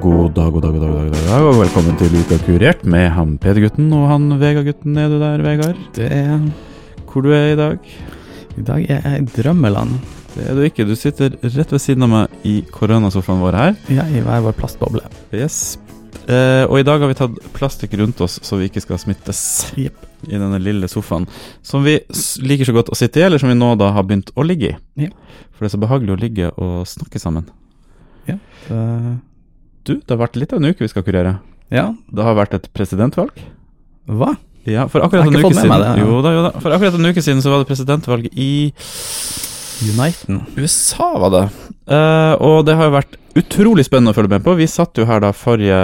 God dag, god dag, god dag, god dag, dag, og velkommen til Uka kurert med han Peder-gutten og han Vegard-gutten. Er du der, Vegard? Det er Hvor du er i dag? I dag er jeg i drømmeland. Det er du ikke. Du sitter rett ved siden av meg i koronasofaen vår her. Ja, i hver vår plastboble. Yes. Eh, og i dag har vi tatt plastikk rundt oss så vi ikke skal smittes yep. i denne lille sofaen. Som vi liker så godt å sitte i, eller som vi nå da har begynt å ligge i. Ja. For det er så behagelig å ligge og snakke sammen. Uh, Du, det har vært litt av en uke vi skal kurere. ja, Det har vært et presidentvalg. hva? Ja, for akkurat en uke siden det, ja. Jo da, jo da. For akkurat en uke siden så var det presidentvalg i Uniten. USA, var det. Eh, og det har jo vært utrolig spennende å følge med på. Vi satt jo her da forrige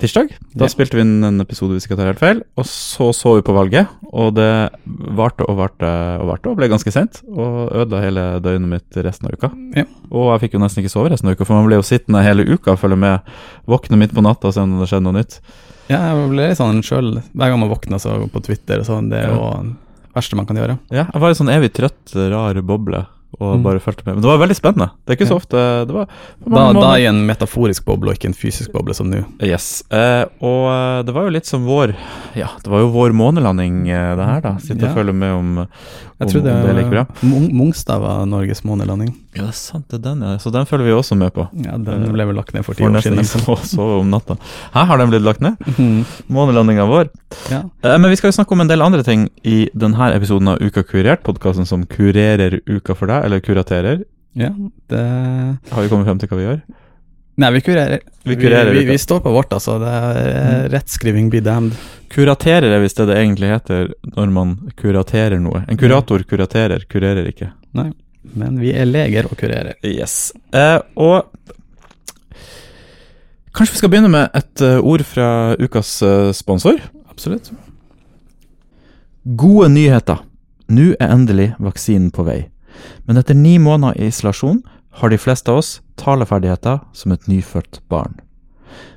tirsdag. Da Ja. spilte vi inn en episode hvis jeg ikke tar helt feil. Og så så vi på valget, og det varte og varte og varte og ble ganske sent. Og ødela hele døgnet mitt resten av uka. Ja. Og jeg fikk jo nesten ikke sove resten av uka, for man ble jo sittende hele uka og følge med. Våkne midt på natta og se om det skjedde noe nytt. Ja, jeg ble litt sånn sjøl hver gang man våkner så på Twitter og sånn. Det er jo det verste man kan gjøre. Ja, jeg var en sånn evig trøtt, rar boble og Mm. bare fulgte med. Men det var veldig spennende. Det er ikke så ofte Det var på Da, da i en metaforisk boble og ikke en fysisk boble som nå. Yes. Eh, og eh, det var jo litt som vår Ja, det var jo vår månelanding, eh, det her, da. Sitte Ja. og følge med om, om, Jeg trodde om det er like bra. Mongstad var Norges månelanding. Ja, det er sant, det er den, ja. Så den følger vi også med på. Ja, den ble vel lagt ned for ti år siden. Så sove om natta. Her har den blitt lagt ned. Mhm. Månelandinga vår. Ja. Eh, men vi skal jo snakke om en del andre ting i denne episoden av Uka kurert, podkasten som kurerer uka for deg, eller kuraterer. ja, det Har vi kommet frem til hva vi gjør? Nei, vi kurerer. Vi kurerer vi, vi, vi står på vårt, altså. Det er eh, rettskriving be damned. Kuraterer er visst det det egentlig heter når man kuraterer noe. En kurator kuraterer, kurerer ikke. Nei, Men vi er leger og kurerer. Yes. Eh, og kanskje vi skal begynne med et eh, ord fra ukas eh, sponsor. Absolutt. Gode nyheter. Nå er endelig vaksinen på vei. Men etter ni måneder i isolasjon har de fleste av oss taleferdigheter som et nyfødt barn.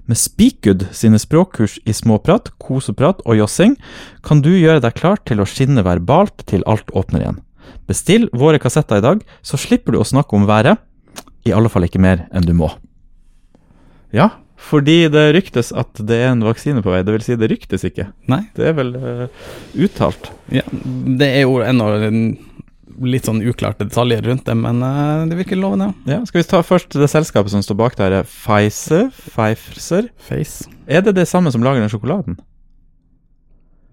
Med Speakgood sine språkkurs i småprat, koseprat og jossing kan du gjøre deg klar til å skinne verbalt til alt åpner igjen. Bestill våre kassetter i dag, så slipper du å snakke om været. I alle fall ikke mer enn du må. Ja, fordi det ryktes at det er en vaksine på vei. Det vil si, det ryktes ikke. Nei. Det er vel uh, uttalt. Ja, det er jo en- litt sånn uklarte detaljer rundt det, men uh, det virker lovende. Ja, skal vi ta først det selskapet som står bak der, er Pfizer? Pfizer? Face. Er det det samme som lager den sjokoladen?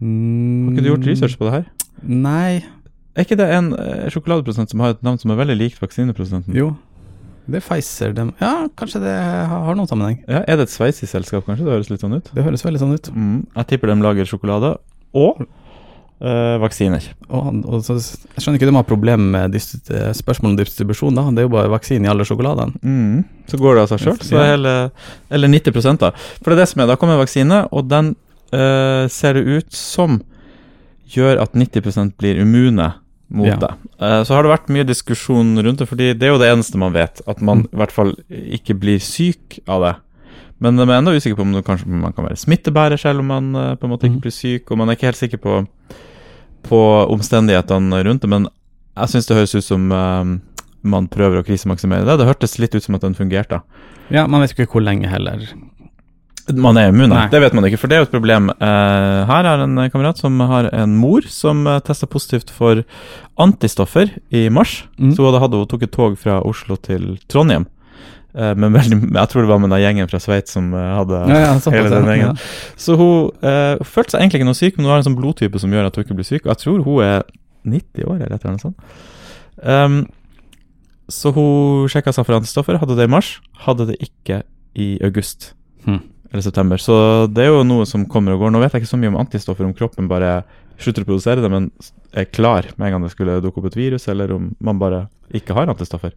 Mm, Har ikke du gjort research på det her? Nei. Er ikke det en uh, sjokoladeprodusent som har et navn som er veldig likt vaksineprodusenten? Jo. Det er Pfizer. De, Ja, kanskje det har har noen sammenheng. Ja, Er det et sveitsisk selskap, kanskje? Det høres litt sånn ut. Det høres veldig sånn ut. Mm, jeg tipper de lager sjokolade og eh, vaksiner. Og, og så, jeg skjønner ikke de har problemer med eh, spørsmål om distribusjon, da. Det er jo bare vaksine i alle sjokoladene. Mm. Så går det av seg sjøl. Eller 90 da. For det er det som er. Da kommer vaksine, og den uh, ser det ut som gjør at 90% blir immune mot Ja. det. Uh, så har det vært mye diskusjon rundt det, fordi det er jo det eneste man vet. At man Mm. i hvert fall ikke blir syk av det. Men jeg er ennå usikker på om man kanskje man kan være smittebærer selv om man eh, på en måte ikke Mm. blir syk, og man er ikke helt sikker på, på omstendighetene rundt det. Men jeg syns det høres ut som eh, man prøver å krisemaksimere det. Det hørtes litt ut som at den fungerte. Ja, man vet ikke hvor lenge heller. Man er immun, det vet man ikke, for det er jo et problem. Uh, her er en kamerat som har en mor som uh, testa positivt for antistoffer i mars. Mm. Så hun hadde hatt, hun tok et tog fra Oslo til Trondheim. Eh, men veldig, jeg tror det var med den gjengen fra Sveits som eh, hadde Ja, ja, sånn hele den ja. gjengen. Så hun eh, følte seg egentlig ikke noe syk, men hun har en sånn blodtype som gjør at hun ikke blir syk. Og jeg tror hun er 90 år, eller et eller annet sånt. Um, så hun sjekka antistoffer, hadde det i mars, hadde det ikke i august Hmm. eller september. Så det er jo noe som kommer og går. Nå vet jeg ikke så mye om antistoffer, om kroppen bare slutter å produsere det, men er klar med en gang det skulle dukke opp et virus, eller om man bare ikke har antistoffer.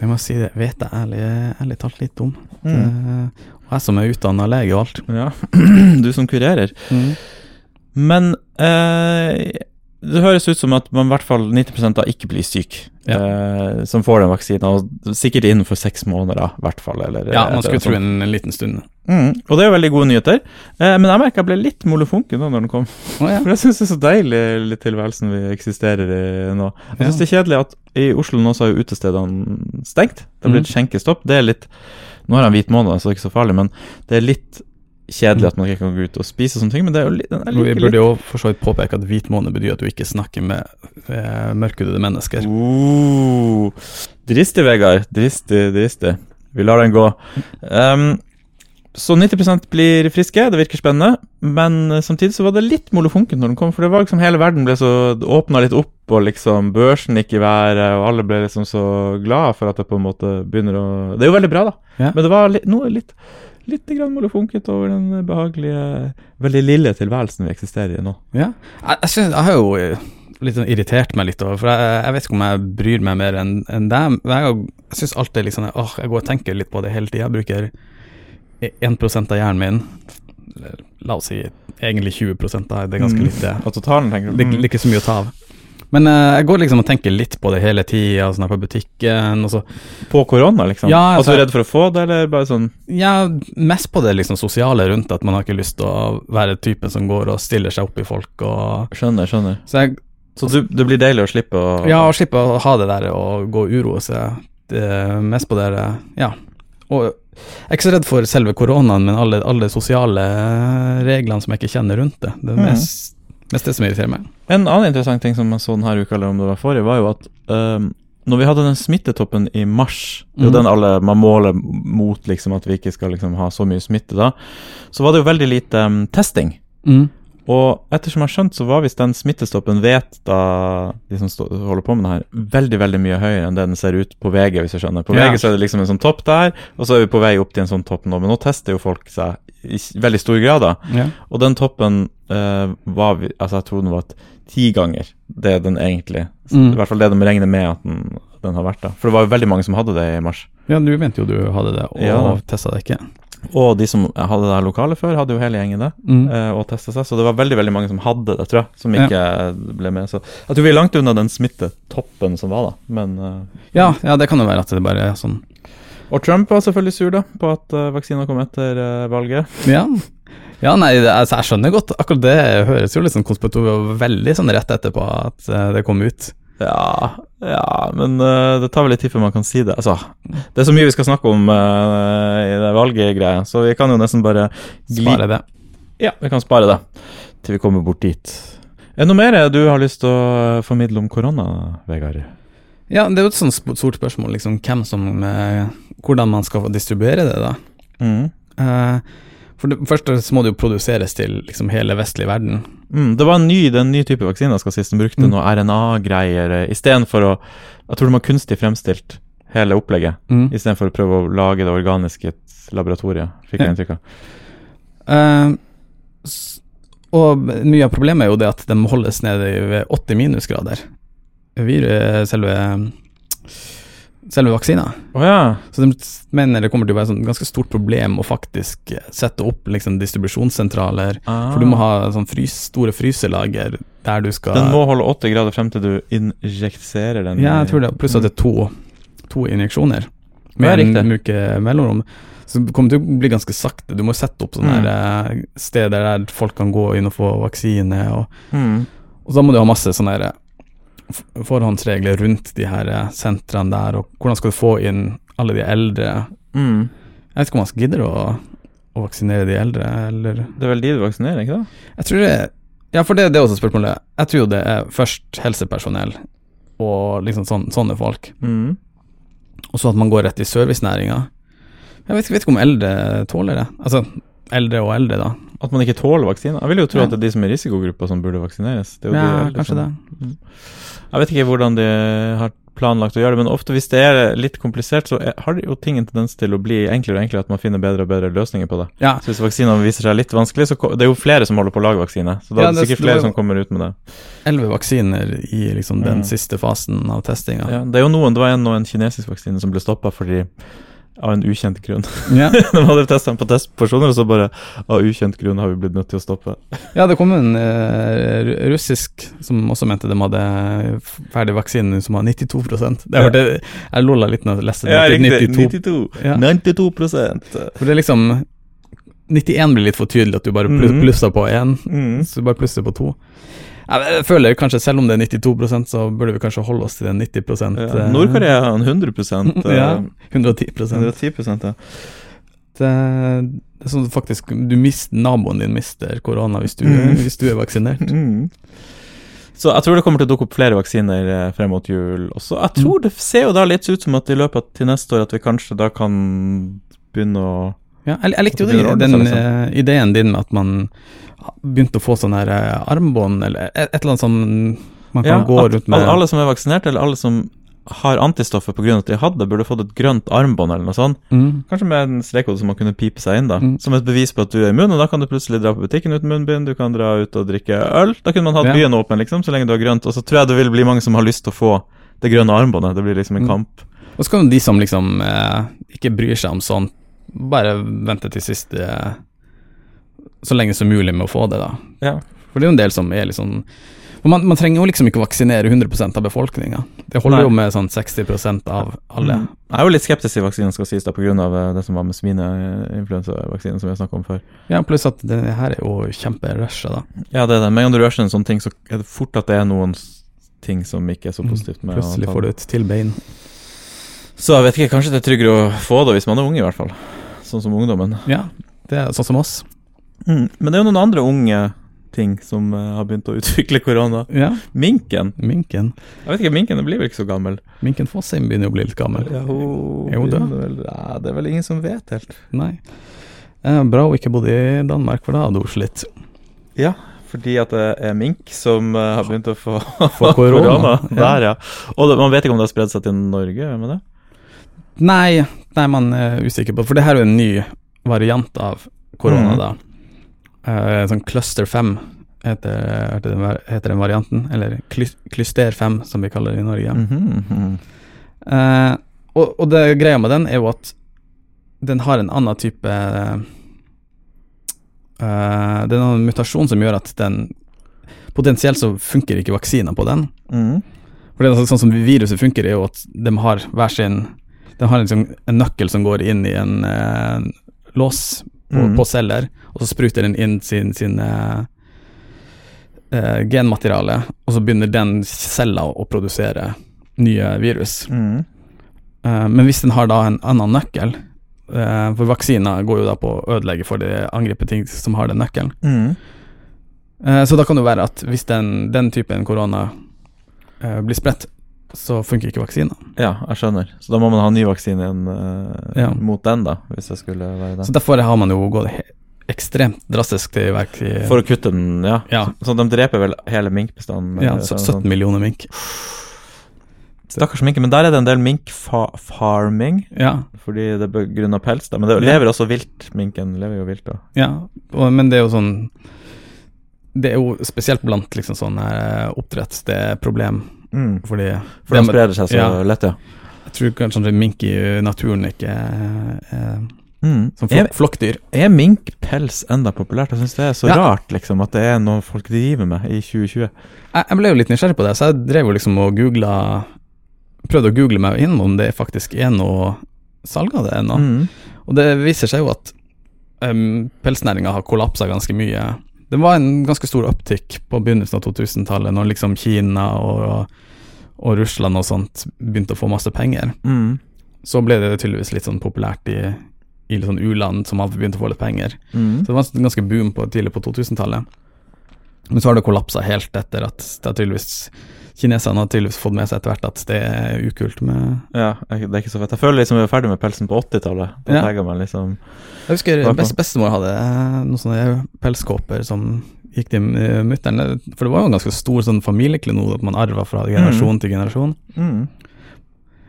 Jeg må si det vet jeg ærlig, ærlig talt litt om. Mm. Og jeg som er utdanna lege og alt. Ja, du som kurerer. Mm. Men eh, det høres ut som at man i hvert fall 90 da ikke blir syk, Ja. eh, som får den vaksinen. Og sikkert innenfor seks måneder, i hvert fall. Eller, Ja, man skulle tro en, en liten stund. Mm, og det er jo veldig gode nyheter. Eh, men jeg merka jeg ble litt molefonken da når den kom. Oh, ja. For jeg syns det er så deilig litt tilværelsen vi eksisterer i nå. Jeg syns Ja. det er kjedelig at i Oslo nå så er jo utestedene stengt. Det har blitt skjenkestopp. Det er litt Nå har jeg en hvit måned, så det er ikke så farlig, men det er litt kjedelig at man ikke kan gå ut og spise og sånne ting, men det er jo litt, Vi burde jo for så vidt påpeke at hvit måne betyr at du ikke snakker med eh, mørkhudede mennesker. Uh, dristig, Vegard. Dristig, dristig. Vi lar den gå. Um, så 90% blir friske, det virker spennende, men eh, samtidig så var det litt molefonkent når den kom, for det var liksom hele verden ble så åpna litt opp, og liksom børsen gikk i været, og alle ble liksom så glad for at det på en måte begynner å Det er jo veldig bra, da, Ja. men det var litt, noe litt Litt grann molefonkent over den behagelige, veldig lille tilværelsen vi eksisterer i nå. Ja. Jeg, jeg, synes, jeg har jo eh, litt sånn irritert meg litt over, for jeg, jeg vet ikke om jeg bryr meg mer enn en deg. Jeg, Jeg syns alltid liksom Åh, jeg går og tenker litt på det hele tida. Bruker 1 av hjernen min, la oss si egentlig 20 da, det er ganske Mm. lite. Av totalen, tenker du? Det er ikke så mye å ta av. Men uh, jeg går liksom og tenker litt på det hele tida, sånn på butikken, og så På korona, liksom? Ja, altså, altså- redd for å få det, eller bare sånn Ja, mest på det liksom sosiale rundt, at man har ikke lyst til å være typen som går og stiller seg opp i folk og Skjønner, skjønner. Så jeg Så du, det blir deilig å slippe å Ja, å slippe å ha det der og gå og uroe seg. Det er mest på det Ja. Og jeg er ikke så redd for selve koronaen, men alle, alle sosiale reglene som jeg ikke kjenner rundt det. Det er Mhm. mest, mest det som irriterer meg. En annen interessant ting som jeg så denne uka, eller om det var forrige, var jo at um, når vi hadde den smittetoppen i mars, det er jo Mhm. den alle man måler mot liksom at vi ikke skal liksom ha så mye smitte da, så var det jo veldig lite um, testing. Og ettersom jeg har skjønt, så var visst den smittestoppen vet da de som holder på med det her, veldig veldig mye høyere enn det den ser ut på VG, hvis jeg skjønner. På Ja. VG så er det liksom en sånn topp der, og så er vi på vei opp til en sånn topp nå. Men nå tester jo folk seg i veldig stor grad, da. Ja. Og den toppen eh, var Altså, jeg tror den var ti ganger det den egentlig Mm. I hvert fall det de regner med at den, den har vært, da. For det var jo veldig mange som hadde det i mars. ja, du mente jo du hadde det, og Ja testa det ikke. Og de som hadde det her lokalet før, hadde jo hele gjengen det. Mm. eh, og testa seg. Så det var veldig veldig mange som hadde det, tror jeg. Som Ja. ikke ble med. Så jeg tror vi er langt unna den smittetoppen som var, da. Men eh, Ja, ja, det kan jo være at det bare er sånn. Og Trump var selvfølgelig sur, da, på at uh, vaksina kom etter uh, valget. Ja. Ja, nei, det, altså, jeg skjønner godt. Akkurat det høres jo litt sånn konspiratorisk og veldig sånn rett etterpå at uh, det kom ut. Ja, ja men uh, det tar vel litt tid før man kan si det. Altså, det er så mye vi skal snakke om uh, i det valggreia, så vi kan jo nesten bare Spare det. Ja, vi kan spare det til vi kommer bort dit. Er det noe mer du har lyst til å formidle om korona, Vegard? Ja, det er jo et sånt stort spørsmål, liksom hvem som eh, Hvordan man skal distribuere det, da. Mm. Eh, for det første så må det jo produseres til liksom hele vestlig verden. Mm, det var en ny, det er en ny type vaksine skal sies. Den brukte Mm. noe RNA-greier eh, istedenfor å Jeg tror de har kunstig fremstilt hele opplegget, Mm. istedenfor å prøve å lage det organisk i et laboratorium, fikk jeg Ja. inntrykk av. Uh, og mye av problemet er jo det at de holdes nede ved 80 minusgrader. Vir- Selve Selve vaksina. Oh, ja. Så de mener det kommer til å være et sånn ganske stort problem å faktisk sette opp liksom distribusjonssentraler. Ah. For du må ha sånn frys, store fryselager der du skal Den må holde 80 grader frem til du injekterer den. Ja, jeg tror det. Pluss at det er to, to injeksjoner med en uke mellomrom. Så det kommer til å bli ganske sakte. Du må sette opp sånne Mm. eh, steder der folk kan gå inn og få vaksine. Og, Mm. og så må du ha masse sånne f- forhåndsregler rundt de her eh, sentrene der, og hvordan skal du få inn alle de eldre. Mm. Jeg vet ikke om man gidder å, å vaksinere de eldre, eller Det er vel de du vaksinerer, ikke da? Jeg tror det Ja, for det, det er også spørsmålet. Jeg tror det er først helsepersonell og liksom sånn, sånne folk. Mm. Og så at man går rett i servicenæringa. Jeg vet, vet ikke om eldre tåler det. Altså eldre og eldre, da. At man ikke tåler vaksiner? Jeg vil jo tro Ja. at det er de som er i risikogruppa som burde vaksineres. Er Ja, de kanskje som- det. Jeg vet ikke hvordan de har planlagt å gjøre det, men ofte hvis det er litt komplisert, så har det jo ting en tendens til å bli enklere og enklere, at man finner bedre og bedre løsninger på det. Ja, Så hvis vaksinene viser seg litt vanskelig, så det er jo flere som holder på å lage vaksine, så da Ja, er det det- sikkert flere som kommer ut med det. elleve vaksiner i liksom den Mm. siste fasen av testinga. Ja, det er jo noen, det var en, og en kinesisk vaksine som ble stoppa fordi av en ukjent grunn. Ja. De hadde testa den på testpersoner, og så bare av ukjent grunn har vi blitt nødt til å stoppe. ja, det kom en uh, russisk som også mente de hadde ferdig vaksine som var 92% Det Ja. hørte, Jeg lolla litt når jeg leste det. 92. 92. Ja. 92 For det er liksom 91 blir litt for tydelig at du bare Mhm. plusser på én, mm. så du bare plusser på to. Jeg, føler kanskje, selv om det er 92% så burde vi kanskje holde oss til den 90 Ja. eh, Nord-Korea har en 100 eh, Ja, 110% 110 ja. det, det er sånn faktisk Du mister naboen din mister korona hvis, Mm. hvis du er vaksinert. Mm. Så jeg tror det kommer til å dukke opp flere vaksiner eh, frem mot jul også. Jeg tror det ser jo da litt ut som at i løpet av til neste år at vi kanskje da kan begynne å Ja, jeg, jeg likte jo den, den seg, eh, ideen din med at man begynte å få sånne her eh, armbånd, eller et, et eller annet som man kan Ja, gå at rundt med. al- Alle som er vaksinert, eller alle som har antistoffer pga. at de hadde, burde fått et grønt armbånd eller noe sånt. Mm. Kanskje med en strekkode som man kunne pipe seg inn, da. Mm. Som et bevis på at du er immun, og da kan du plutselig dra på butikken uten munnbind, du kan dra ut og drikke øl. Da kunne man hatt Ja. byen åpen, liksom, så lenge du har grønt. Og så tror jeg det vil bli mange som har lyst til å få det grønne armbåndet. Det blir liksom en Mm. kamp. Og så kan jo de som liksom eh, ikke bryr seg om sånt, bare vente til sist eh, så lenge som mulig med å få det, da. Ja. For det er jo en del som er sånn man, man trenger jo liksom ikke å vaksinere 100% av befolkninga. Det holder Nei. jo med sånn 60% av alle. Mm. Jeg er jo litt skeptisk til vaksinen, skal sies, da, pga. det som var med svineinfluensavaksinen som vi har snakka om før. Ja, pluss at det her er jo kjemperusha, da. Ja, det er det. Med du rusher en sånn ting, så er det fort at det er noen ting som ikke er så Mm. positivt med å Plutselig får du et til bein. Så jeg vet ikke, kanskje det er tryggere å få det hvis man er ung, i hvert fall. Sånn som ungdommen. Ja, det er sånn som oss. Mm. Men det er jo noen andre unge ting som eh, har begynt å utvikle korona. Ja, Minken. minken. Jeg vet ikke, minken blir vel ikke så gammel? Minken Fossheim begynner å bli litt gammel. Ja, hun Er hun død? vel- Ja, det er vel ingen som vet helt. Nei. Eh, bra hun ikke bodde i Danmark, for da hadde hun slitt. Ja, fordi at det er mink som eh, har begynt å få, Få korona. korona. Der, ja. Og det, man vet ikke om det har spredd seg til Norge? med det? Nei, nei, man er usikker på For det her er jo en ny variant av korona, mm. da. Eh, sånn cluster 5 heter, heter, den, varianten. Eller cluster klyster 5, som vi kaller det i Norge. Mm -hmm. Eh, og, og det greia med den er jo at den har en annen type Uh, Det er en mutasjon som gjør at den Potensielt så funker ikke vaksiner på den. Mm. For det er sånn som viruset funker, er jo at de har hver sin De har liksom en nøkkel som går inn i en eh, lås på, mm. på celler, og så spruter den inn sin, sin eh, eh, genmateriale, og så begynner den cella å produsere nye virus. Mm. Eh, men hvis den har da en annen nøkkel, eh, for vaksiner går jo da på å ødelegge for de angripe ting som har den nøkkelen, Mm. Eh, så da kan det være at hvis den, den typen korona eh, blir spredt, så funker ikke vaksina. Ja, jeg skjønner. Så da må man ha ny vaksine igjen uh, Ja. mot den, da, hvis det skulle være det. Så derfor har man jo gått ekstremt drastisk til verk For å kutte den, ja. ja, Så de dreper vel hele minkbestanden? ja, eller så- sånn- 17 millioner mink. Stakkars minker. Men der er det en del minkfarming, Ja, fordi det er pels. Da. Men det lever også vilt. Minken lever jo vilt, da. ja. Og, men det er jo sånn Det er jo spesielt blant liksom sånn eh, oppdrett det er problem, Mm. fordi For det de sprer seg så ja. lett, ja. Jeg tror kanskje mink i naturen ikke er Mm. som Er, flok, flokkdyr. er minkpels enda populært? Jeg syns det er så Ja. rart, liksom, at det er noe folk driver med i 2020. Jeg, jeg ble jo litt nysgjerrig på det, så jeg drev jo liksom og googla Prøvde å google meg inn om det faktisk er noe salg av det ennå. Mm. Og det viser seg jo at um, pelsnæringa har kollapsa ganske mye. Det var en ganske stor opptikk på begynnelsen av 2000-tallet, når liksom Kina og, og Russland og sånt begynte å få masse penger. Mm. Så ble det tydeligvis litt sånn populært i, i litt sånn u-land som har begynt å få litt penger. Mm. Så det var en ganske boom på, tidlig på 2000-tallet. Men så har det kollapsa helt etter at det tydeligvis Kineserne har tydeligvis fått med seg etter hvert at det er ukult med Ja, det er ikke så fett. Jeg føler liksom vi var ferdig med pelsen på 80-tallet. Da Ja. man liksom Jeg husker best, bestemor hadde eh, noen sånne pelskåper som gikk til uh, mutter'n. For det var jo en ganske stor sånn familieklenode at man arva fra generasjon til generasjon. mm.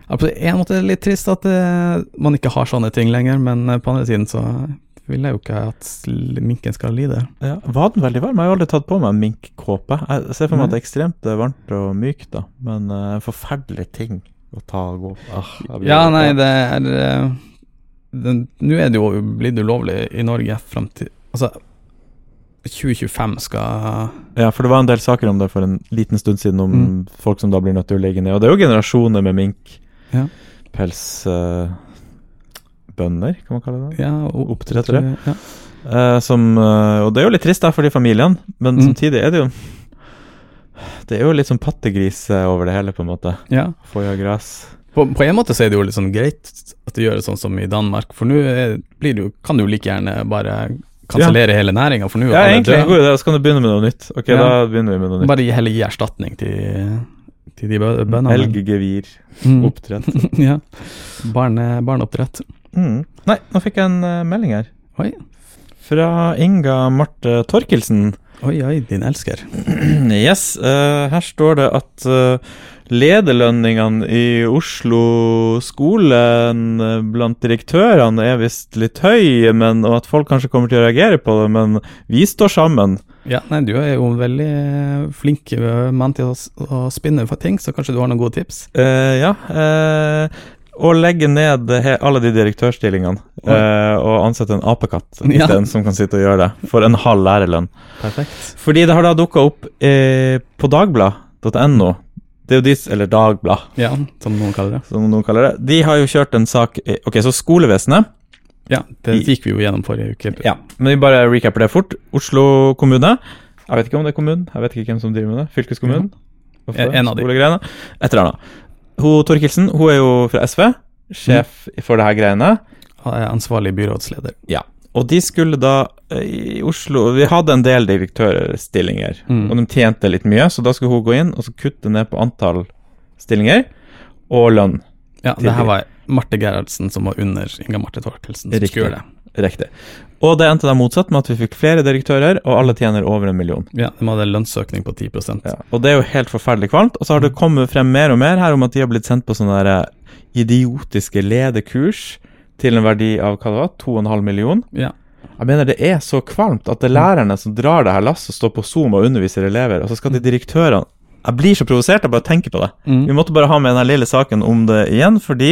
Ja, På en måte er det litt trist at eh, man ikke har sånne ting lenger, men eh, på andre siden så vil jeg jo ikke at minken skal lide. ja. Var den veldig varm? Jeg har jo aldri tatt på meg en minkkåpe. Jeg ser for meg at det er ekstremt eh, varmt og mykt, da. Men uh, en forferdelig ting å ta og gå ah, Ja, nei, det er eh, Nå er det jo blitt ulovlig i Norge fram til Altså, 2025 skal Ja, for det var en del saker om det for en liten stund siden, om Mm. folk som da blir nødt til å legge ned. Og det er jo generasjoner med Ja. Minkpelsbønder, kan man kalle det. Ja, Oppdrettere. Ja. Eh, som, eh, og det er jo litt trist da for de familiene, men Mm. samtidig er det jo Det er jo litt sånn pattegris eh, over det hele, på en måte. Ja. Foie gress. På, på en måte så er det jo litt sånn greit at det gjøres sånn som i Danmark, for nå det kan du jo like gjerne bare kansellere hele næringa, for nå Ja, er egentlig god idé. Så kan du begynne med noe nytt. Ok, Ja. da begynner vi med noe nytt. Bare heller gi erstatning til, til de bø- bøndene. Elggevir. Mm. Oppdrett. ja. Barne, barneoppdrett. Mm. Nei, nå fikk jeg en uh, melding her. Oi. Fra Inga Marte Torkelsen. Oi, oi, din elsker. Yes, Uh, her står det at uh, lederlønningene i Oslo skolen blant direktørene er visst litt høye, men, og at folk kanskje kommer til å reagere på det, men vi står sammen. Ja, nei, du er jo en veldig flink mann til å, å spinne for ting, så kanskje du har noen gode tips? Uh, ja. eh, å legge ned alle de direktørstillingene eh, og ansette en apekatt Ja. isteden, som kan sitte og gjøre det, for en halv lærerlønn. Perfekt. Fordi det har da dukka opp eh, på dagblad.no. Det er jo de, eller Dagblad, Ja, som noen kaller det. som noen kaller det. De har jo kjørt en sak eh, Ok, så skolevesenet Ja, det gikk vi jo gjennom forrige uke. Ja, men vi bare recapper det fort. Oslo kommune. Jeg vet ikke om det er kommunen, jeg vet ikke hvem som driver med det. Fylkeskommunen? Ja. En- en av de. Et eller annet. Hun Torkelsen hun er jo fra SV, sjef Mm. for det her greiene. Er ansvarlig byrådsleder. Ja. Og de skulle da eh, i Oslo Vi hadde en del direktørstillinger, Mm. og de tjente litt mye, så da skulle hun gå inn og så kutte ned på antall stillinger og lønn. Ja, det her var Marte Gerhardsen som var under Inga Marte Torkelsen. Riktig. skulle gjøre det. Riktig. Og det endte da motsatt, med at vi fikk flere direktører, og alle tjener over en million. Ja, de hadde lønnsøkning på 10% Ja, og det er jo helt forferdelig kvalmt. Og så har det kommet frem mer og mer her om at de har blitt sendt på sånne der eh, idiotiske ledekurs til en verdi av hva det var, 2,5 million. Ja. Jeg mener det er så kvalmt at det er lærerne som drar det her lasset og står på Zoom og underviser elever, og så skal de direktørene Jeg blir så provosert av bare å tenke på det. Vi Mm. måtte bare ha med denne lille saken om det igjen, fordi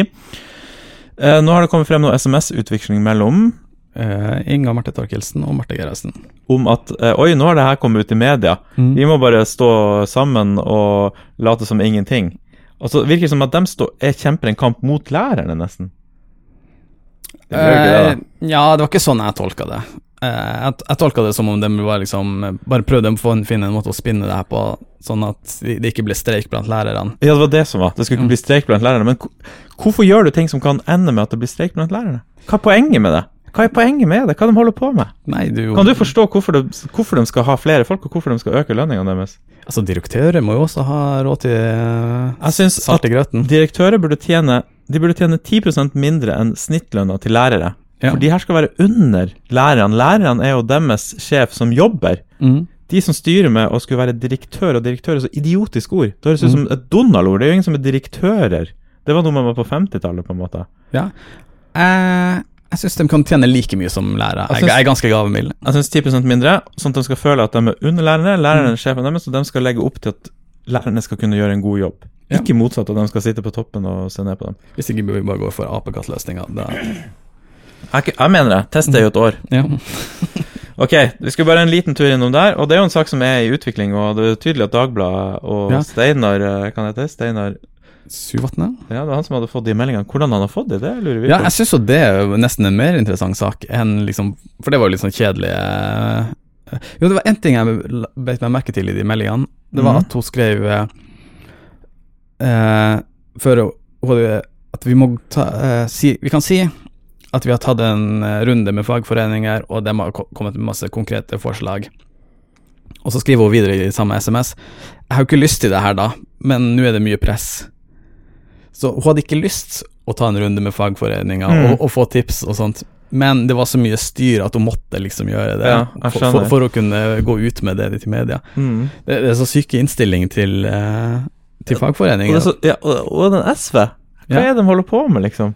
eh, nå har det kommet frem noe SMS-utveksling mellom Inga Marte Torkelsen og Marte Gerhardsen. om at eh, oi, nå har det her kommet ut i media. Mm. Vi må bare stå sammen og late som ingenting. Og så virker det som at de stå, er kjemper en kamp mot lærerne, nesten. Det. Eh, ja, det var ikke sånn jeg tolka det. Eh, jeg, jeg tolka det som om de var liksom eh, bare prøvde å finne en måte å spinne det her på, sånn at det det ikke ble streik blant lærerne. Ja, det var det som var. Det skulle ikke Mm. bli streik blant lærerne. Men hvorfor gjør du ting som kan ende med at det blir streik blant lærerne? Hva er poenget med det? Hva er poenget med det? Hva de holder på med? Nei, du Kan du forstå hvorfor de, hvorfor de skal ha flere folk, og hvorfor de skal øke lønningene deres? Altså, direktører må jo også ha råd til Jeg synes salt i grøten. Direktører burde tjene De burde tjene 10% mindre enn snittlønna til lærere. Ja. For de her skal være under lærerne. Lærerne er jo deres sjef som jobber. Mm. De som styrer med å skulle være direktør, og direktør er så idiotisk ord. Det høres ut som Mm. et Donald-ord. Det er jo ingen som er direktører. Det var noe man var på 50-tallet, på en måte. Ja. Eh, jeg syns de kan tjene like mye som lærere. Jeg Jeg, jeg er ganske gavmild. Jeg syns 10% mindre, sånn at de skal føle at de er under lærerne. Lærerne Mm. er sjefen deres, og de skal legge opp til at lærerne skal kunne gjøre en god jobb. Ja. Ikke motsatt, at de skal sitte på toppen og se ned på dem. Hvis ikke vi bare går for apekattløsninga. Jeg, jeg mener det. Test det i et år. Ja. Ok, vi skal bare en liten tur innom der, og det er jo en sak som er i utvikling, og det er tydelig at Dagbladet og Ja. Steinar, eh, kan det hete? Steinar Syvatnet? Ja, det er han som hadde fått de meldingene. Hvordan han har fått de, det lurer vi på. Ja, jeg syns jo det er nesten en mer interessant sak enn liksom For det var jo litt sånn kjedelig eh, Jo, det var én ting jeg beit meg merke til i de meldingene. Det var Mhm. at hun skrev eh, eh, Før hun hun hadde At vi må ta eh, si Vi kan si at vi har tatt en eh, runde med fagforeninger, og de har kommet med masse konkrete forslag. Og så skriver hun videre i samme SMS Jeg har jo ikke lyst til det her, da, men nå er det mye press. Så hun hadde ikke lyst å ta en runde med fagforeninga Mm. og, og få tips og sånt, men det var så mye styr at hun måtte liksom gjøre det Ja, for, for, for å kunne gå ut med det til media. Mm. Det, det er så syk innstilling til, eh, til Og, fagforeninger. er så, ja, og, og den SV, hva Ja. er det de holder på med, liksom?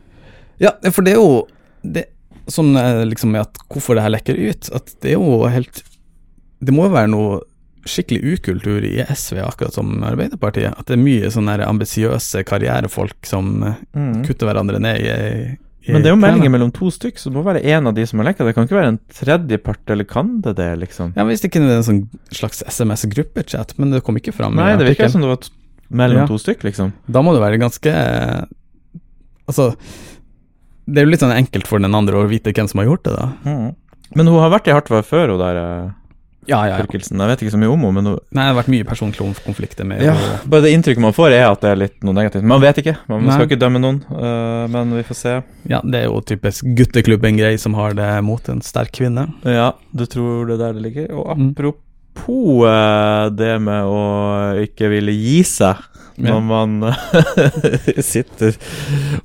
Ja, for det er jo det, Sånn eh, liksom med at hvorfor det her lekker ut, at det er jo helt Det må jo være noe skikkelig ukultur i SV, akkurat som Arbeiderpartiet. At det er mye sånne ambisiøse karrierefolk som eh, Mm. kutter hverandre ned i, i Men det er jo meldinger mellom to stykk, så det må være en av de som har lekka. Det kan ikke være en tredjepart, eller kan det det, liksom? Ja, Hvis det ikke er en sånn slags SMS-gruppechat, men det kom ikke fram. Nei, det virker som det var mellom Ja. to stykk, liksom. Da må det være ganske Altså, det er jo litt sånn enkelt for den andre å vite hvem som har gjort det, da. Mm. Men hun har vært i hardt før, hun der eh, Ja, ja, ja. Jeg vet ikke så mye om henne, men hun Nei, det har vært mye personkonflikter med ja, og... Bare det inntrykket man får, er at det er litt noe negativt. Man vet ikke. Man Nei. skal ikke dømme noen, uh, men vi får se. Ja, det er jo typisk gutteklubben-grei som har det mot en sterk kvinne. Ja, du tror det er der det ligger. Og Mm. apropos mm. det med å ikke ville gi seg når man sitter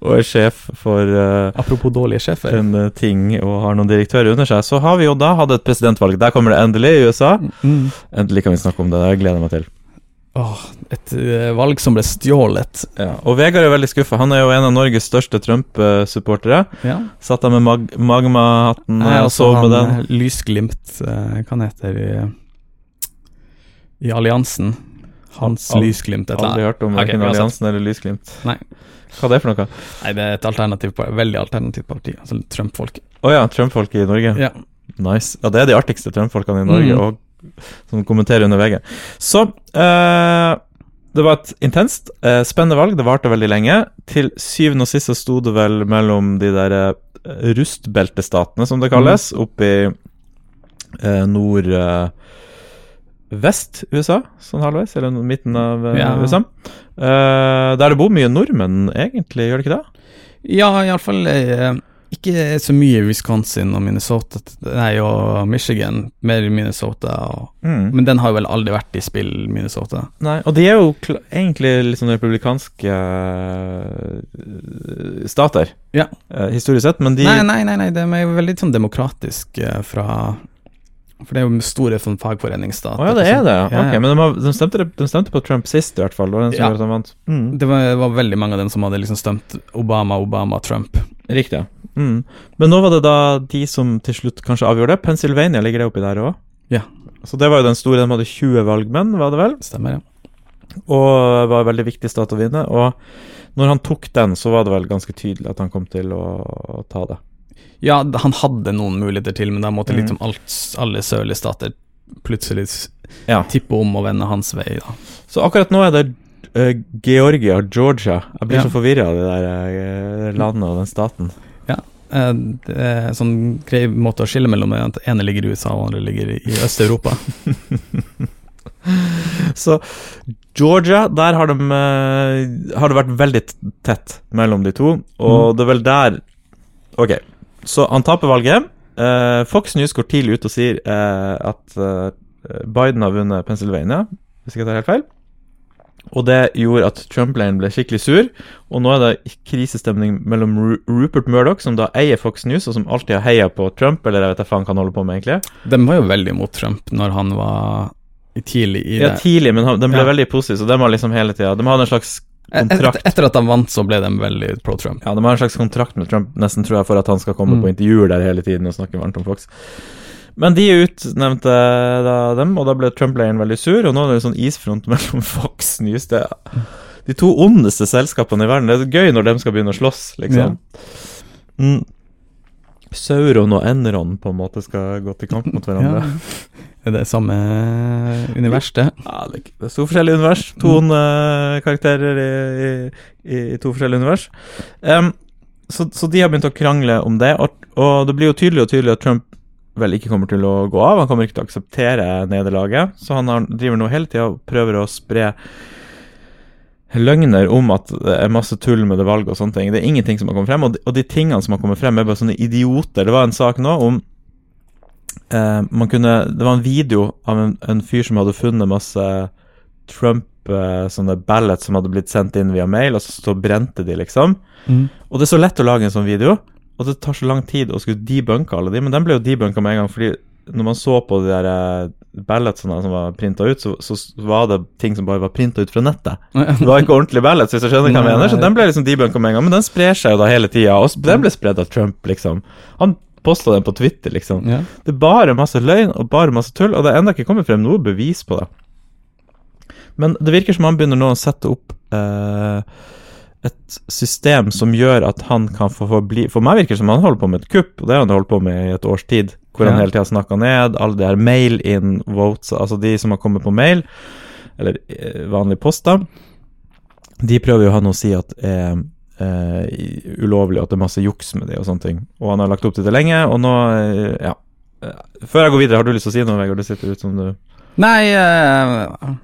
og er sjef for uh, Apropos dårlige sjefer. en øh, ting og har noen direktører under seg, så har vi jo da hatt et presidentvalg. Der kommer det endelig i USA. Mm. Endelig kan vi snakke om det. Det gleder jeg meg til. Åh, et eh, valg som ble stjålet. Ja. Og Vegard er veldig skuffa. Han er jo en av Norges største Trump-supportere. Ja. Satt der med mag magma-hatten og altså sov med den. eh, Lysglimt, eh, hva heter heter i, i alliansen. Hans Al- Lysglimt, et eller Aldri hørt om verken okay, Alliansen eller Lysglimt. Nei. Hva er det for noe? Nei, det er et alternativ, veldig alternativt parti. Altså Trump-folk. Å ja, Trump-folk i Norge. Ja. Nice. Ja, det er de artigste Trump-folkene i Norge, Mm. og som kommenterer under VG. Så eh, det var et intenst, eh, spennende valg. Det varte veldig lenge. Til syvende og sist så sto det vel mellom de der eh, rustbeltestatene, som det kalles, oppe i eh, nord... Eh, Vest USA, sånn halvveis, eller midten av eh, Ja. USA. Uh, der det bor mye nordmenn, egentlig, gjør det ikke det? Ja, iallfall uh, ikke så mye i Wisconsin og Minnesota Nei, og Michigan. Mer i Minnesota. Og, Mm. men den har jo vel aldri vært i spill, Minnesota. Nei, og de er jo egentlig litt sånn republikanske eh, stater, Ja. uh, historisk sett, men de Nei, nei, nei, nei, de er jo veldig sånn demokratisk eh, fra For det er jo store sånn fagforeningsstater. Å ja, det er det, ja. Ja, ja. Ok, men de, har, de, stemte, de stemte på Trump sist, i hvert fall. Det var den som Ja. Mm. Det var, det var veldig mange av dem som hadde liksom stemt Obama, Obama, Trump. Riktig. Mm. Men nå var det da de som til slutt kanskje avgjorde det. Pennsylvania ligger det oppi der òg. Ja. Så det var jo den store. De hadde 20 valgmenn, var det vel? Stemmer, ja. Og var en veldig viktig stat å vinne. Og når han tok den, så var det vel ganske tydelig at han kom til å ta det. Ja, han hadde noen muligheter til, men da måtte Mm. liksom alt, alle sørlige stater plutselig Ja. tippe om og vende hans vei. Da. Så akkurat nå er det uh, Georgia og Georgia. Jeg blir Ja. så forvirra av det der uh, landet og den staten. Eh, Det er en sånn grei måte å skille mellom det, at ene ligger i USA og andre ligger i Øst-Europa. Så Georgia, der har, de, har det vært veldig tett mellom de to, og Mm. det er vel der Ok, så han taper valget. Eh, Fox News går tidlig ut og sier eh, at eh, Biden har vunnet Pennsylvania, hvis ikke jeg tar helt feil. Og det gjorde at Trump-leiren ble skikkelig sur, og nå er det krisestemning mellom Ru Rupert Murdoch, som da eier Fox News, og som alltid har heia på Trump, eller jeg vet ikke hva han kan holde på med, egentlig. De var jo veldig mot Trump når han var tidlig i det. Ja, tidlig, men de ble Ja. veldig positive, så de har liksom hele tida De hadde en slags Et, kontrakt etter at han vant, så ble de veldig pro Trump. Ja, de har en slags kontrakt med Trump, nesten tror jeg, for at han skal komme Mm. på intervjuer der hele tiden og snakke varmt om Fox. Men de utnevnte da dem, og da ble Trump-leiren veldig sur, og nå er det en sånn isfront mellom Fox News det er De to ondeste selskapene i verden. Det er gøy når de skal begynne å slåss, liksom. Mm. Sauron og Enron på en måte skal gå til kamp mot hverandre. Ja. Er det samme univers, det? Ja, det, er- to forskjellige univers. To mm. karakterer i, i, i to forskjellige univers. Um, så, så de har begynt å krangle om det, og, og det blir jo tydelig og tydelig at Trump vel ikke kommer til å gå av. Han kommer ikke til å akseptere nederlaget, så han har, driver nå hele tida og prøver å spre løgner om at det er masse tull med det valget og sånne ting. Det er ingenting som har kommet frem, og de, og de tingene som har kommet frem, er bare sånne idioter. Det var en sak nå om eh, man kunne, Det var en video av en, en fyr som hadde funnet masse Trump eh, sånne ballots som hadde blitt sendt inn via mail, og så, så brente de, liksom. Og det er så lett å lage en sånn video, og det tar så lang tid å skulle debunke alle de, men den ble jo debunka med en gang, fordi når man så på de der balletsene som var printa ut, så, så var det ting som bare var printa ut fra nettet. Det var ikke ordentlig ballets, hvis jeg skjønner hva jeg mener. Så den ble liksom debunka med en gang, men den sprer seg jo da hele tida. Og den ble spredd av Trump, liksom. Han posta den på Twitter, liksom. Ja. Det er bare masse løgn og bare masse tull, og det er ennå ikke kommet frem noe bevis på det. Men det virker som han begynner nå å sette opp eh, et system som gjør at han kan få forbli For meg virker det som han holder på med et kupp, og det har han holdt på med i et års tid. Hvor han Ja. hele tida snakka ned alle de her mail-in votes, altså de som har kommet på mail, eller eh, vanlige poster. De prøver jo han å si at er eh, ulovlig, og at det er masse juks med det og sånne ting. Og han har lagt opp til det lenge, og nå, eh, ja Før jeg går videre, har du lyst til å si noe, Vegard? Du sitter ut som du Nei eh,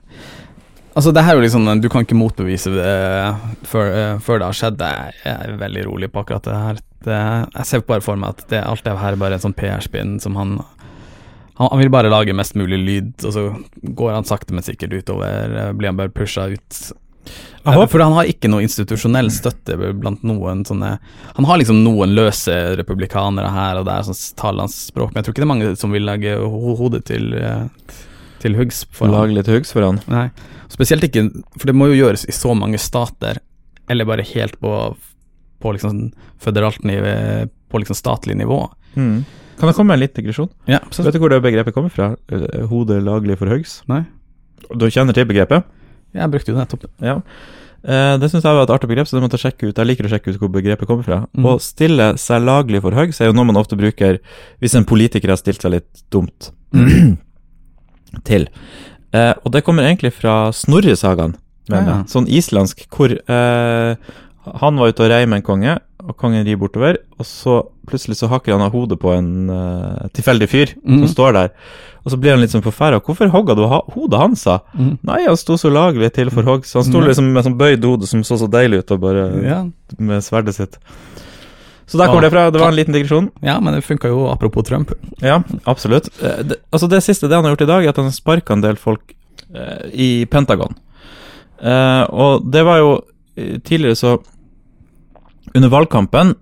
Altså, det her er jo liksom Du kan ikke motbevise det før, eh, før det har skjedd. Jeg er veldig rolig på akkurat det her. Det, jeg ser bare for meg at det, alt det her er bare en sånn PR-spinn som han, han Han vil bare lage mest mulig lyd, og så går han sakte, men sikkert utover. eh, Blir han bare pusha ut. For han har ikke noe institusjonell støtte blant noen sånne Han har liksom noen løse republikanere her og der som taler hans språk, men jeg tror ikke det er mange som vil legge hodet til, eh, til huggs for. Lage litt huggs for han. Nei, spesielt ikke For det må jo gjøres i så mange stater, eller bare helt på, på liksom føderalt nivå, på liksom statlig nivå. Mm. Kan jeg komme med en liten digresjon? Ja, Vet du hvor det begrepet kommer fra? Hodet laglig for huggs? Nei, Du kjenner til begrepet? jeg brukte jo det nettopp. Ja. Eh, det syns jeg var et artig begrep, så det måtte sjekke ut. Jeg liker å sjekke ut hvor begrepet kommer fra. Mm. Å stille seg laglig for høgs er jo noe man ofte bruker hvis en politiker har stilt seg litt dumt til. Eh, og det kommer egentlig fra Snorre-sagaen, Ja, ja. Sånn islandsk, hvor eh, han var ute og rei med en konge, og kongen rir bortover, og så plutselig så hakker han av hodet på en uh, tilfeldig fyr Mm. som står der. Og så blir han litt sånn forferda. 'Hvorfor hogga du hodet hans?' sa Mm. Nei, han sto så laglig til for hogg, så han sto liksom med sånn bøyd hode som så så deilig ut, og bare Ja, med sverdet sitt. Så der kommer det fra. Det var en liten digresjon. ja men det funka jo apropos Trump. Ja, absolutt. Eh, Det, altså det siste det han har gjort i dag, er at han sparka en del folk eh, i Pentagon. Eh, og det var jo eh, tidligere så Under valgkampen,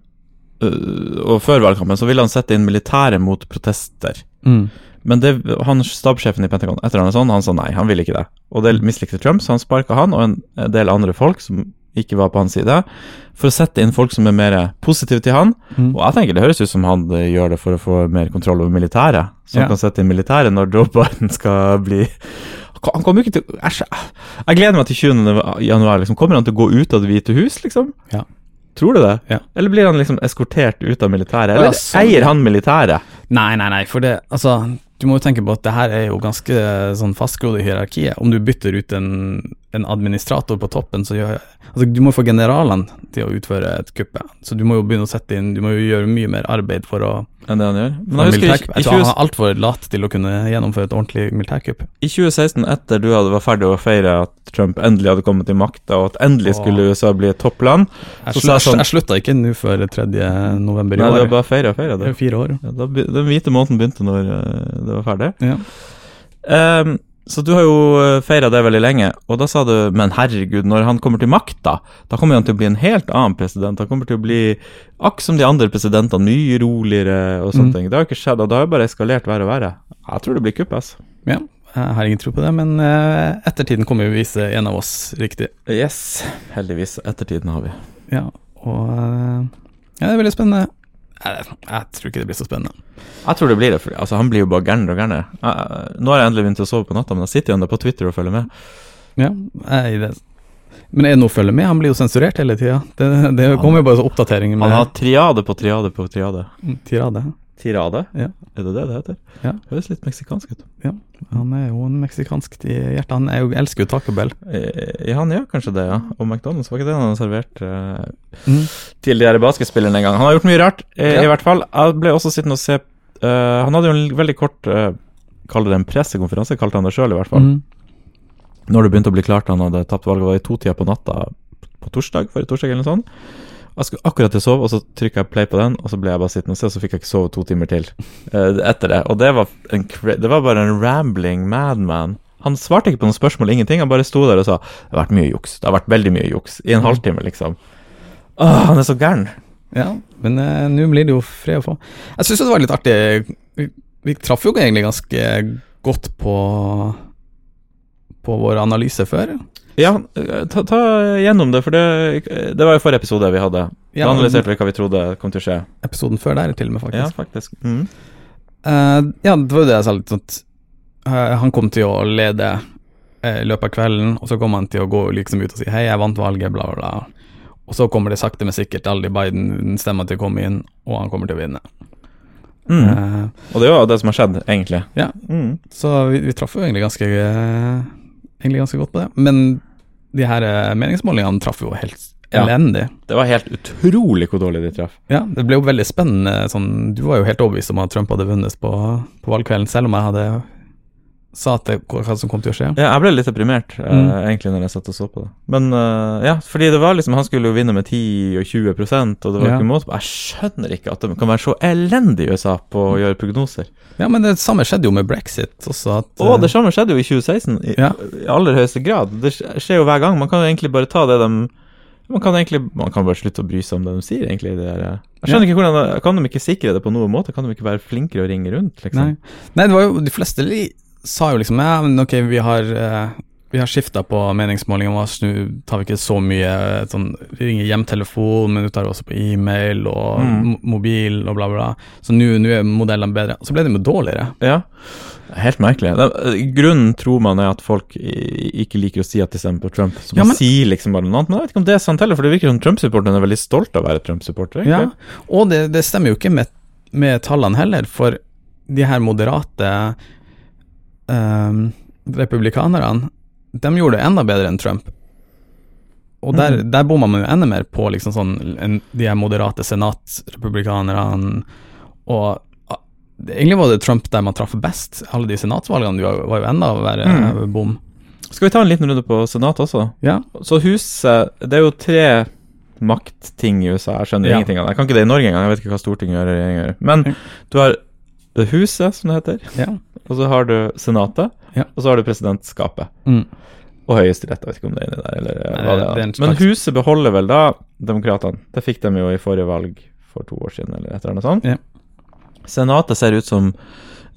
eh, og før valgkampen, så ville han sette inn militæret mot protester. Mm. Men det, han stabssjefen i Pentagon etter han er sånn, han sa nei, han ville ikke det. Og det mislikte Trump, så han sparka han og en del andre folk som ikke var på hans side, for å sette inn folk som er mer positive til han. Mm. Og jeg tenker det høres ut som han eh, gjør det for å få mer kontroll over militæret. Så han Ja. kan sette inn militæret når Joe Biden skal bli Han kommer ikke til Æsj. Jeg gleder meg til 20. januar. Liksom. Kommer han til å gå ut av Det hvite hus, liksom? Ja. Tror du det? Ja. Eller blir han liksom eskortert ut av militæret? Eller ja, så... eier han militæret? Nei, nei, nei, for det Altså, du må jo tenke på at det her er jo ganske sånn fastgrodd i hierarkiet. Om du bytter ut en, en administrator på toppen, så gjør Altså, du må få generalene til å utføre et kuppe. Så du må jo begynne å sette inn Du må jo gjøre mye mer arbeid for å Enn det han gjør? Men jeg husker militærkupp. i, i, Jeg tror han 20, er altfor lat til å kunne gjennomføre et ordentlig militærkupp. i 2016, etter du hadde var ferdig å feire at Trump endelig hadde kommet til makta, og at endelig skulle USA bli et toppland Jeg, jeg, sånn- jeg slutta ikke nå før 3. november i Nei, det år. var bare feira, feira feire det. er jo fire år. Ja, da, den hvite måneden begynte når eh, det var ferdig. Ja. Ehm, så du har jo feira det veldig lenge, og da sa du men herregud, når han kommer til makta, da kommer han til å bli en helt annen president. Han kommer til å bli akk som de andre presidentene, mye roligere og sånne Mm. ting. Det har jo ikke skjedd, og det har jo bare eskalert verre og verre. Jeg tror det blir kupp, altså. ja. Jeg har ingen tro på det, men eh, ettertiden kommer jo å vise en av oss riktig. Yes, heldigvis. Ettertiden har vi. Ja, og eh, Ja, det er veldig spennende. Jeg, jeg tror ikke det blir så spennende. Jeg tror det blir det, for altså, han blir jo bare gærnere og gærnere. Nå har jeg endelig begynt å sove på natta, men jeg sitter jo ennå på Twitter og følger med. Ja, jeg det. Men er det noe å følge med? Han blir jo sensurert hele tida. Det, det kommer jo bare så oppdateringer Han har triade på triade på triade. tirade. Tirade? Ja. Er det det det heter? Ja. Høres litt meksikansk ut. Han er jo en meksikansk i hjertet. Han er jo, elsker jo Taco Bell. Eh, Ja, han gjør kanskje det, ja. Og McDonald's, var ikke det han hadde servert uh, Mm. til de her basketspillerne en gang? Han har gjort mye rart, i, Ja. i hvert fall. Jeg ble også sittende og se uh, Han hadde jo en veldig kort uh, Kall det en pressekonferanse, kalte han det sjøl, i hvert fall. Mm. Når det begynte å bli klart han hadde tapt valget, var i tider på natta på torsdag, forrige torsdag eller noe sånt. Jeg skulle akkurat til å sove, og så trykka jeg play på den, og så ble jeg bare sittende og se, og så fikk jeg ikke sove to timer til uh, etter det. Og det var, en, det var bare en rambling madman. Han svarte ikke på noen spørsmål, ingenting. Han bare sto der og sa det har vært mye juks. Det har vært veldig mye juks. I en halvtime, liksom. Åh, han er så gæren. Ja, men uh, nå blir det jo fred å få. Jeg syns det var litt artig. Vi, vi traff jo egentlig ganske godt på på vår analyse før. Ja, eh, ta, ta gjennom det, for det, det var jo forrige episode vi hadde. Da Ja, analyserte vi hva vi trodde kom til å skje. Episoden før der, til og med, faktisk. Ja, faktisk. Mm. Uh, ja, det var jo det jeg sa litt sånn at eh, Han kom til å lede eh, i løpet av kvelden, og så kom han til å gå liksom ut og si 'hei, jeg vant valget', bla, bla, bla. Og så kommer det sakte, men sikkert alle de Biden-stemmer til å komme inn, og han kommer til å vinne. Mm. Uh, Og det er jo det som har skjedd, egentlig. Ja. Mm. så vi, vi traff jo egentlig ganske uh, Egentlig ganske godt på det. Men de her eh, meningsmålingene traff jo helt Ja. elendig. Det var helt utrolig hvor dårlig de traff. Ja, det ble jo veldig spennende. Sånn, du var jo helt overbevist om at Trump hadde vunnet på, på valgkvelden, selv om jeg hadde sa at det, hva som kom til å skje. Ja, jeg ble litt deprimert eh, Mm. egentlig når jeg satt og så på det. Men eh, ja, fordi det var liksom han skulle jo vinne med 10 og 20% og det var Ja. ikke måte på. Jeg skjønner ikke at de kan være så elendige i USA på å gjøre prognoser. Ja, men det samme skjedde jo med brexit også. At, å, det samme skjedde jo i 2016, i, Ja. i aller høyeste grad. Det skjer jo hver gang. Man kan jo egentlig bare ta det de Man kan egentlig Man kan bare slutte å bry seg om det de sier, egentlig. Det eh. Jeg skjønner ikke hvordan Kan de ikke sikre det på noen måte? Kan de ikke være flinkere å ringe rundt, liksom? Nei. Nei, det var jo De fleste li, sa jo liksom Ja, men ok, vi har uh, Vi har skifta på meningsmålingene våre, nå tar vi ikke så mye eh, sånn Vi ringer hjemtelefon, men du tar også på e-mail og Mm. mobil og bla, bla. Så nå er modellene bedre. Så ble de dårligere. Ja, helt merkelig. Det, grunnen tror man er at folk ikke liker å si at de stemmer på Trump. Så Ja, man men- sier liksom bare noe annet. Men jeg vet ikke om det er sant heller, for det virker som Trump-supporterne er veldig stolt av å være Trump-supporter. Ja, og det, det stemmer jo ikke med, med tallene heller, for de her moderate ehm, republikanerne, de gjorde det enda bedre enn Trump. Og der, mm. der bomma man jo enda mer på liksom sånn en, de her moderate senatrepublikanerne, og egentlig var det Trump der man traff best. Alle de senatsvalgene var, var jo enda verre mm. bom. Skal vi ta en liten runde på senatet også? Ja, Så huset Det er jo tre maktting i USA. Jeg skjønner Ja. ingenting av det. Jeg kan ikke det i Norge engang. Jeg vet ikke hva Stortinget gjør. Men du har huset, som det heter, ja. og så har du Senatet, Ja. og så har du presidentskapet. Mm. Og Høyesterett, jeg vet ikke om det er inni der, eller Nei, hva det det er er. Men huset beholder vel da demokratene. Det fikk de jo i forrige valg for to år siden, eller et eller annet sånt. Ja. Senatet ser ut som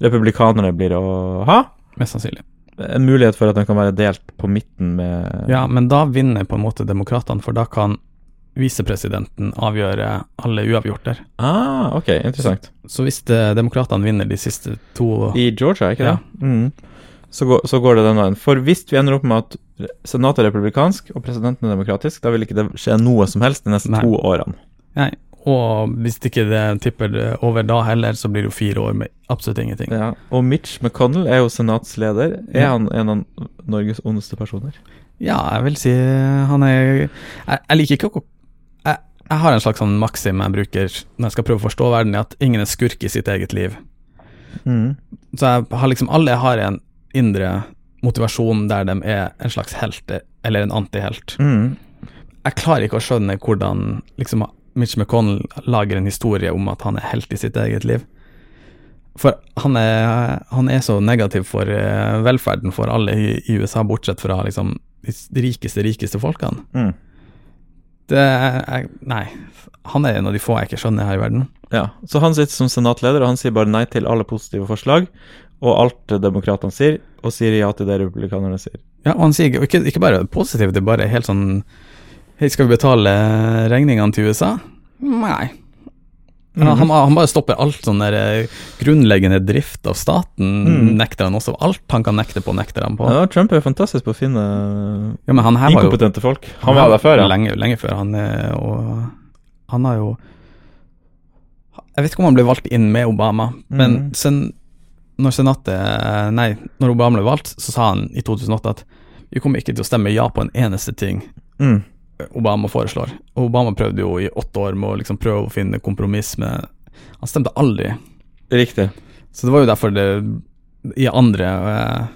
republikanerne blir å ha. Mest sannsynlig. En mulighet for at den kan være delt på midten med Ja, men da vinner på en måte demokratene, for da kan visepresidenten avgjøre alle uavgjorter. Ah, ok, interessant. Så hvis det- demokratene vinner de siste to I Georgia, ikke det? Ja. Mm. Så, går, så går det den veien. For hvis vi ender opp med at senatet er republikansk og presidenten er demokratisk, da vil ikke det skje noe som helst de neste Nei. to årene. Nei, og hvis ikke det tipper det over da heller, så blir det jo fire år med absolutt ingenting. Ja. Og Mitch McConnell er jo senatsleder. Er han en av Norges ondeste personer? Ja, jeg vil si han er Jeg, jeg liker ikke å jeg, har en slags sånn maksim jeg bruker når jeg skal prøve å forstå verden, at ingen er skurk i sitt eget liv. Mm. Så jeg har liksom Alle har en indre motivasjon der de er en slags helt eller en antihelt. Mm. Jeg klarer ikke å skjønne hvordan liksom Mitch McConnell lager en historie om at han er helt i sitt eget liv. For han er, han er så negativ for eh, velferden for alle i, i USA, bortsett fra liksom de rikeste, rikeste folkene. Mm. Det er, Nei. Han er en av de få jeg ikke skjønner her i verden. Ja, Så han sitter som senatleder, og han sier bare nei til alle positive forslag, og alt demokratene sier, og sier ja til det republikanerne sier. Ja, og han sier ikke, ikke bare positivt, det er bare helt sånn Hei, skal vi betale regningene til USA? Nei. Mhm. Han, han, han bare stopper alt sånn der eh, grunnleggende drift av staten, mm. nekter han også. Alt han kan nekte på, nekter han på. Ja, Trump er fantastisk på å finne Ja, han var jo inkompetente folk. Han var der før, ja. Lenge, lenge før. Han, er- og han har jo Jeg vet ikke om han ble valgt inn med Obama, men Mhm. sen, når senatet Nei, når Obama ble valgt, så sa han i 2008 at vi kommer ikke til å stemme ja på en eneste ting Mm. Obama foreslår. Obama prøvde jo i åtte år med å liksom prøve å finne kompromiss med Han stemte aldri. Riktig. Så det var jo derfor det i andre eh,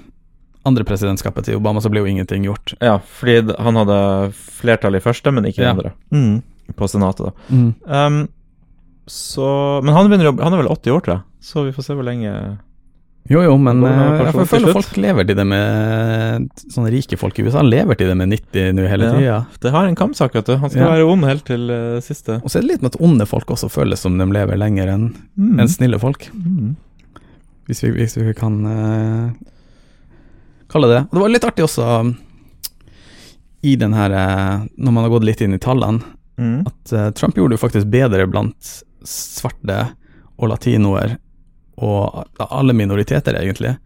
andre presidentskapet til Obama så ble jo ingenting gjort. Ja, fordi han hadde flertall i første, men ikke i Ja. andre. Mm. På senatet, da. Um, så Men han, begynner, han er vel 80 år, tror jeg, så vi får se hvor lenge Jo, jo, men det eh, jeg føler folk lever til det med Sånne rike folk i USA lever til det med 90 nå hele Ja. Det har en kampsak, vet du. Han skal Ja. være ond helt til uh, siste. Og så er det litt med at onde folk også føles som de lever lenger enn Mm. en snille folk. Mm. Hvis vi, hvis vi kan uh, kalle det det. Og det var litt artig også um, i den her uh, Når man har gått litt inn i tallene, Mm. at Trump gjorde jo faktisk bedre blant svarte og latinoer og alle minoriteter, egentlig.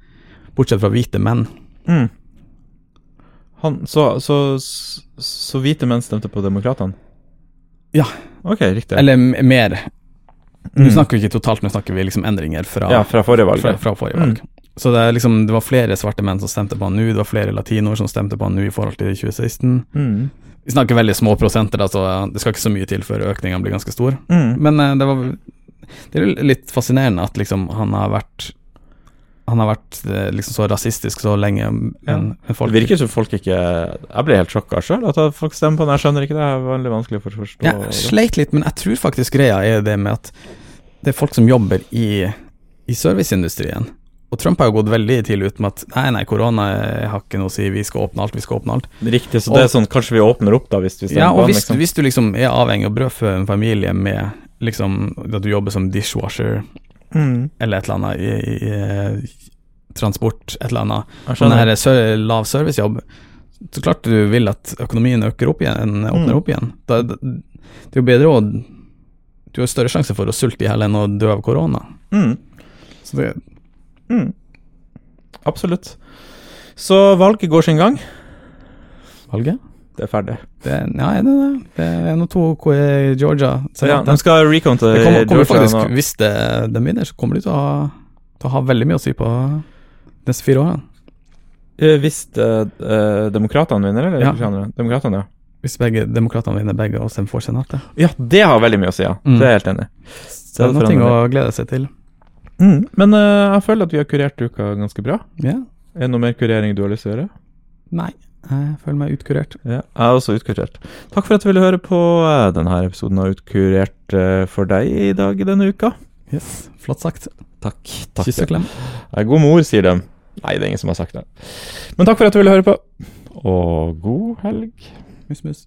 Bortsett fra hvite menn. Mm. Han, så, så, så hvite menn stemte på demokratene? Ja. Ok, riktig. Eller mer. mer. Nå Mm. snakker vi ikke totalt, nå snakker vi liksom endringer fra, Ja, fra forrige valg. fra, fra forrige valg. Så det, liksom, det var flere svarte menn som stemte på han nå, det var flere latinoer som stemte på han nå i forhold til 2016. Mm. Vi snakker veldig små prosenter, da, så det skal ikke så mye til før økningen blir ganske stor. Mm. Men eh, det var Det er litt fascinerende at liksom han har vært Han har vært eh, liksom så rasistisk så lenge. En, Ja. en folk, Det virker som folk ikke Jeg ble helt sjokka sjøl at folk stemmer på den. Jeg skjønner ikke det. Det er veldig vanskelig for å forstå. Ja, det. sleit litt, men jeg tror faktisk greia er det med at det er folk som jobber i, i serviceindustrien. Og Trump har jo gått veldig tidlig ut med at nei, nei, korona har ikke noe å si, vi skal åpne alt, vi skal åpne alt. Riktig, så det er sånn kanskje vi åpner opp da, hvis vi stemmer Ja, på og hvis, liksom. hvis du liksom er avhengig av brødfø en familie med liksom at du jobber som dishwasher Mm. eller et eller annet i, i, i transport, et eller annet, sånn her lav servicejobb, så klart du vil at økonomien øker opp igjen, åpner Mm. opp igjen. Da, da, det er jo bedre å Du har større sjanse for å sulte i hjel enn å dø av korona. Mm. Så det, Mm. Absolutt. Så valget går sin gang. valget Det er ferdig. det, Ja, er det det? Det er nå to i Georgia Så ja, de skal recounte kommer, kommer Georgia faktisk, nå. Hvis det, de vinner, så kommer de til å til å ha veldig mye å si på neste fire årene. Eh, Hvis eh, eh, demokratene vinner, eller? Ja. Demokratene, ja. Hvis begge demokratene vinner begge, og de får senatet. Ja, det har veldig mye å si, ja. Mm. Det er jeg helt enig i. Det er noe å glede seg til. Mm. Men uh, jeg føler at vi har kurert uka ganske bra. Yeah. Er det noe mer kurering du har lyst til å gjøre? Nei, jeg føler meg utkurert. Ja, jeg er også utkurert. Takk for at du ville høre på eh, denne episoden av Utkurert eh, for deg i dag denne uka. Yes, Flott sagt. Takk. takk. Kyss og klem. God mor, sier de. Nei, det er ingen som har sagt det. Men takk for at du ville høre på, og god helg. Mus, mus.